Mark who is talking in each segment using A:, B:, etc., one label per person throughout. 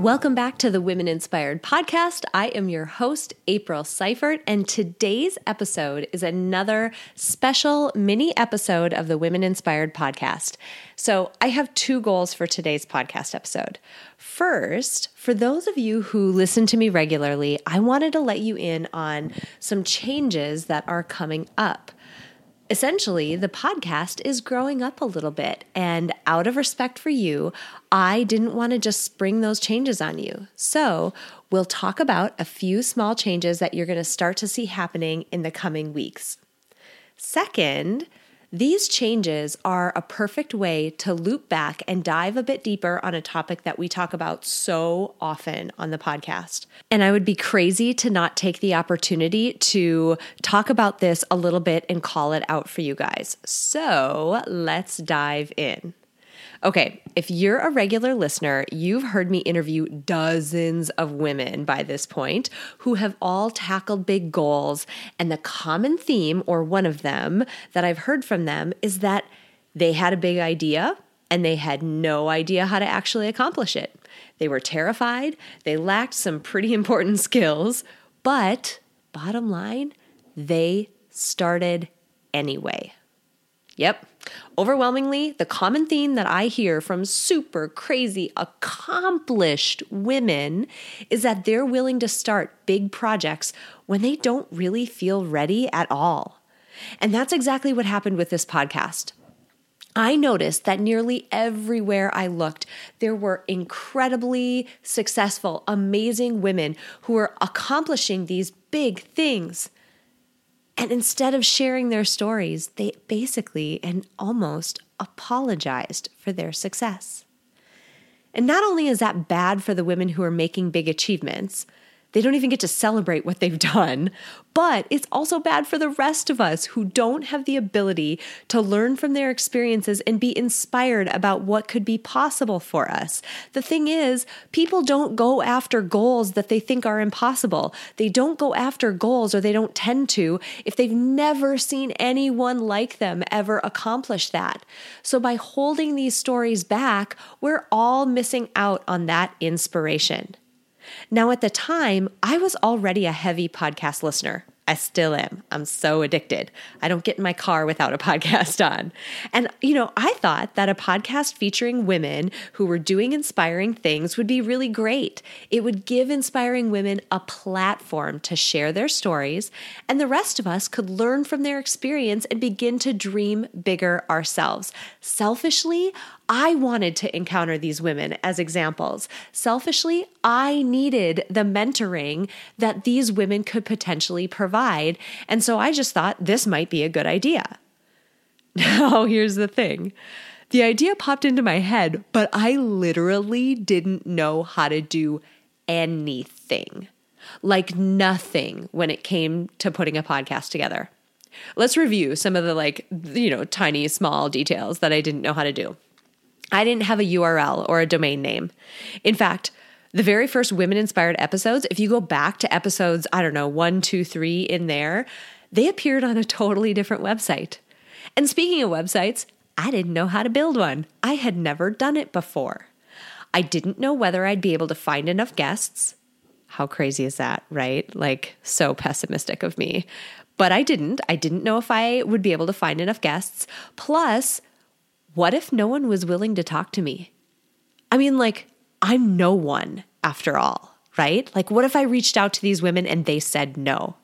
A: Welcome back to the Women Inspired podcast. I am your host, April Seifert, and today's episode is another special mini episode of the Women Inspired podcast. So, I have two goals for today's podcast episode. First, for those of you who listen to me regularly, I wanted to let you in on some changes that are coming up essentially, the podcast is growing up a little bit. And out of respect for you, I didn't want to just spring those changes on you. So, we'll talk about a few small changes that you're going to start to see happening in the coming weeks. Second, these changes are a perfect way to loop back and dive a bit deeper on a topic that we talk about so often on the podcast. And I would be crazy to not take the opportunity to talk about this a little bit and call it out for you guys. So let's dive in. Okay, if you're a regular listener, you've heard me interview dozens of women by this point who have all tackled big goals. And the common theme, or one of them, that I've heard from them is that they had a big idea and they had no idea how to actually accomplish it. They were terrified, they lacked some pretty important skills, but bottom line, they started anyway. Yep. Overwhelmingly, the common theme that I hear from super crazy, accomplished women is that they're willing to start big projects when they don't really feel ready at all. And that's exactly what happened with this podcast. I noticed that nearly everywhere I looked, there were incredibly successful, amazing women who were accomplishing these big things. And instead of sharing their stories, they basically and almost apologized for their success. And not only is that bad for the women who are making big achievements, they don't even get to celebrate what they've done. But it's also bad for the rest of us who don't have the ability to learn from their experiences and be inspired about what could be possible for us. The thing is, people don't go after goals that they think are impossible. They don't go after goals, or they don't tend to, if they've never seen anyone like them ever accomplish that. So by holding these stories back, we're all missing out on that inspiration. Now, at the time, I was already a heavy podcast listener. I still am. I'm so addicted. I don't get in my car without a podcast on. And, you know, I thought that a podcast featuring women who were doing inspiring things would be really great. It would give inspiring women a platform to share their stories, and the rest of us could learn from their experience and begin to dream bigger ourselves. Selfishly, I wanted to encounter these women as examples. Selfishly, I needed the mentoring that these women could potentially provide. And so I just thought this might be a good idea. Now, here's the thing the idea popped into my head, but I literally didn't know how to do anything like nothing when it came to putting a podcast together. Let's review some of the like, you know, tiny, small details that I didn't know how to do. I didn't have a URL or a domain name. In fact, the very first women inspired episodes, if you go back to episodes, I don't know, one, two, three in there, they appeared on a totally different website. And speaking of websites, I didn't know how to build one. I had never done it before. I didn't know whether I'd be able to find enough guests. How crazy is that, right? Like, so pessimistic of me. But I didn't. I didn't know if I would be able to find enough guests. Plus, what if no one was willing to talk to me? I mean, like, I'm no one after all, right? Like, what if I reached out to these women and they said no?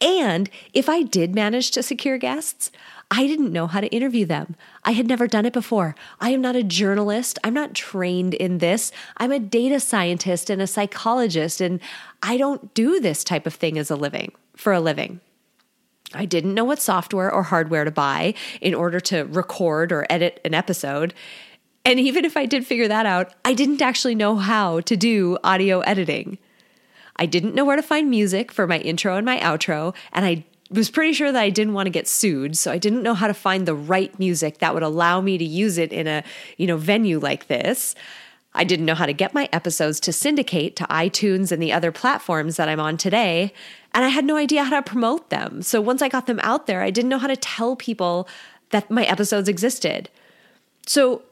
A: And if I did manage to secure guests, I didn't know how to interview them. I had never done it before. I am not a journalist. I'm not trained in this. I'm a data scientist and a psychologist, and I don't do this type of thing as a living for a living. I didn't know what software or hardware to buy in order to record or edit an episode. And even if I did figure that out, I didn't actually know how to do audio editing. I didn't know where to find music for my intro and my outro, and I was pretty sure that I didn't want to get sued, so I didn't know how to find the right music that would allow me to use it in a, you know, venue like this. I didn't know how to get my episodes to syndicate to iTunes and the other platforms that I'm on today, and I had no idea how to promote them. So once I got them out there, I didn't know how to tell people that my episodes existed. So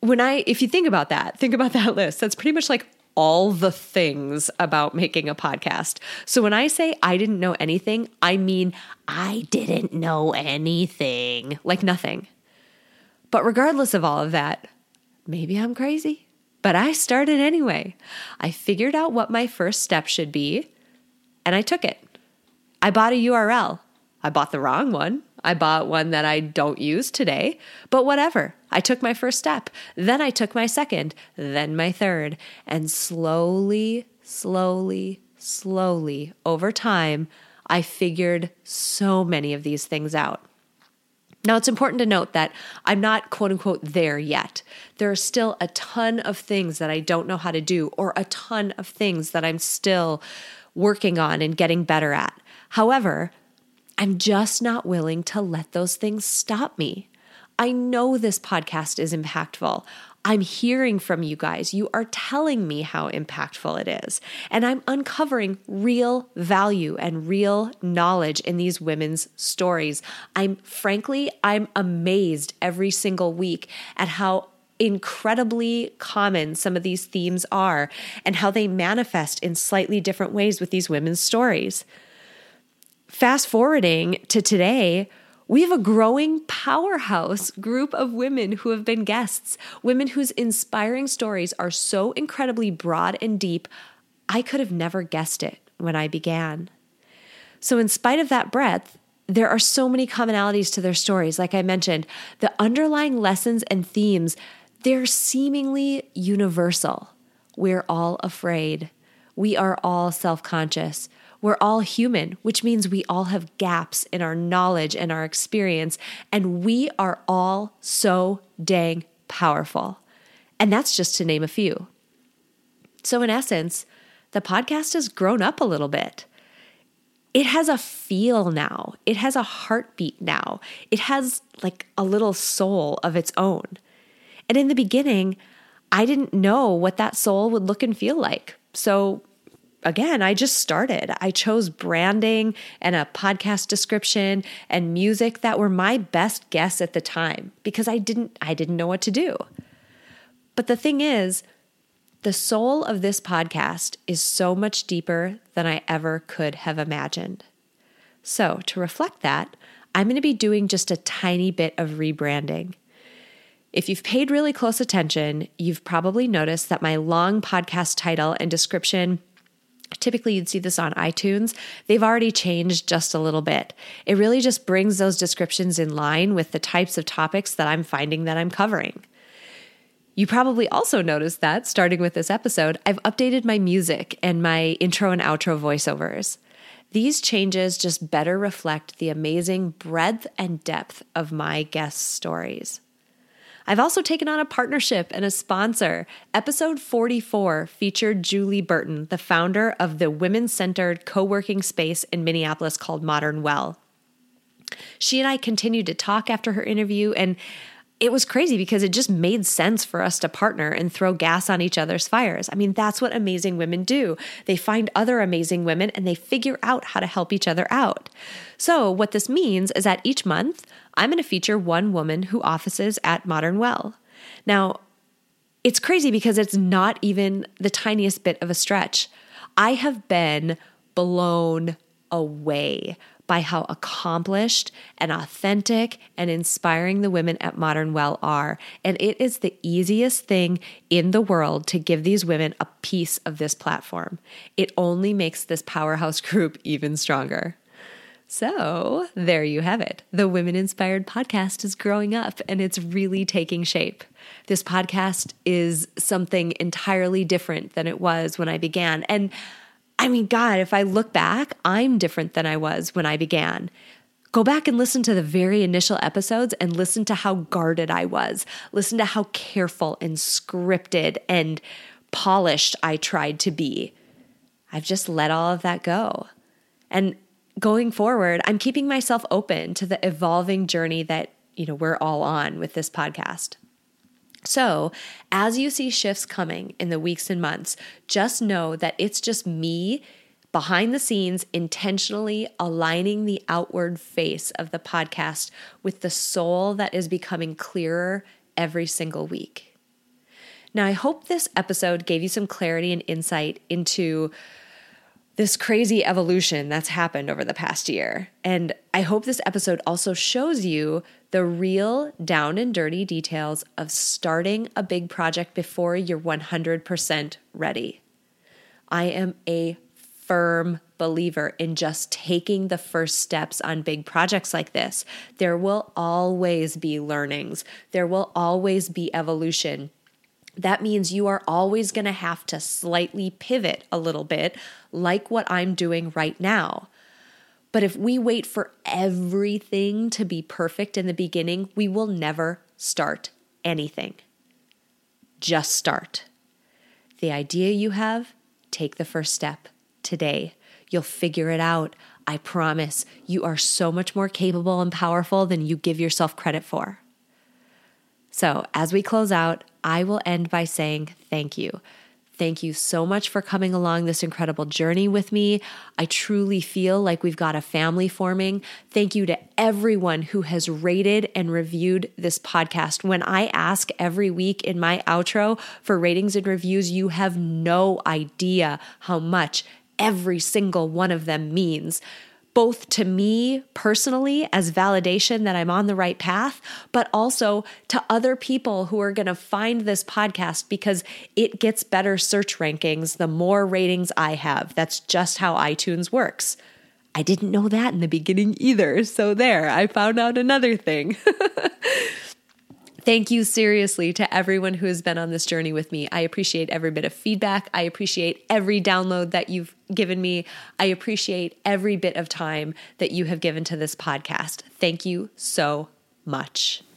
A: when I if you think about that, think about that list. That's pretty much like all the things about making a podcast. So when I say I didn't know anything, I mean I didn't know anything, like nothing. But regardless of all of that, maybe I'm crazy. But I started anyway. I figured out what my first step should be, and I took it. I bought a URL. I bought the wrong one. I bought one that I don't use today, but whatever. I took my first step. Then I took my second, then my third. And slowly, slowly, slowly, over time, I figured so many of these things out. Now, it's important to note that I'm not quote unquote there yet. There are still a ton of things that I don't know how to do, or a ton of things that I'm still working on and getting better at. However, I'm just not willing to let those things stop me. I know this podcast is impactful. I'm hearing from you guys. You are telling me how impactful it is. And I'm uncovering real value and real knowledge in these women's stories. I'm frankly, I'm amazed every single week at how incredibly common some of these themes are and how they manifest in slightly different ways with these women's stories. Fast forwarding to today, we have a growing powerhouse group of women who have been guests, women whose inspiring stories are so incredibly broad and deep, I could have never guessed it when I began. So, in spite of that breadth, there are so many commonalities to their stories. Like I mentioned, the underlying lessons and themes, they're seemingly universal. We're all afraid. We are all self conscious. We're all human, which means we all have gaps in our knowledge and our experience, and we are all so dang powerful. And that's just to name a few. So, in essence, the podcast has grown up a little bit. It has a feel now, it has a heartbeat now, it has like a little soul of its own. And in the beginning, I didn't know what that soul would look and feel like. So again, I just started. I chose branding and a podcast description and music that were my best guess at the time because I didn't I didn't know what to do. But the thing is, the soul of this podcast is so much deeper than I ever could have imagined. So, to reflect that, I'm going to be doing just a tiny bit of rebranding. If you've paid really close attention, you've probably noticed that my long podcast title and description Typically, you'd see this on iTunes. They've already changed just a little bit. It really just brings those descriptions in line with the types of topics that I'm finding that I'm covering. You probably also noticed that, starting with this episode, I've updated my music and my intro and outro voiceovers. These changes just better reflect the amazing breadth and depth of my guest stories. I've also taken on a partnership and a sponsor. Episode 44 featured Julie Burton, the founder of the women centered co working space in Minneapolis called Modern Well. She and I continued to talk after her interview, and it was crazy because it just made sense for us to partner and throw gas on each other's fires. I mean, that's what amazing women do. They find other amazing women and they figure out how to help each other out. So, what this means is that each month, I'm going to feature one woman who offices at Modern Well. Now, it's crazy because it's not even the tiniest bit of a stretch. I have been blown away by how accomplished and authentic and inspiring the women at Modern Well are. And it is the easiest thing in the world to give these women a piece of this platform. It only makes this powerhouse group even stronger. So, there you have it. The Women Inspired podcast is growing up and it's really taking shape. This podcast is something entirely different than it was when I began. And I mean, God, if I look back, I'm different than I was when I began. Go back and listen to the very initial episodes and listen to how guarded I was. Listen to how careful and scripted and polished I tried to be. I've just let all of that go. And going forward, I'm keeping myself open to the evolving journey that, you know, we're all on with this podcast. So, as you see shifts coming in the weeks and months, just know that it's just me behind the scenes intentionally aligning the outward face of the podcast with the soul that is becoming clearer every single week. Now, I hope this episode gave you some clarity and insight into this crazy evolution that's happened over the past year. And I hope this episode also shows you the real down and dirty details of starting a big project before you're 100% ready. I am a firm believer in just taking the first steps on big projects like this. There will always be learnings, there will always be evolution that means you are always going to have to slightly pivot a little bit, like what I'm doing right now. But if we wait for everything to be perfect in the beginning, we will never start anything. Just start. The idea you have, take the first step today. You'll figure it out. I promise you are so much more capable and powerful than you give yourself credit for. So, as we close out, I will end by saying thank you. Thank you so much for coming along this incredible journey with me. I truly feel like we've got a family forming. Thank you to everyone who has rated and reviewed this podcast. When I ask every week in my outro for ratings and reviews, you have no idea how much every single one of them means both to me personally as validation that I'm on the right path, but also to other people who are going to find this podcast because it gets better search rankings the more ratings I have. That's just how iTunes works. I didn't know that in the beginning either. So, there, I found out another thing. Thank you seriously to everyone who has been on this journey with me. I appreciate every bit of feedback. I appreciate every download that you've given me. I appreciate every bit of time that you have given to this podcast. Thank you so much.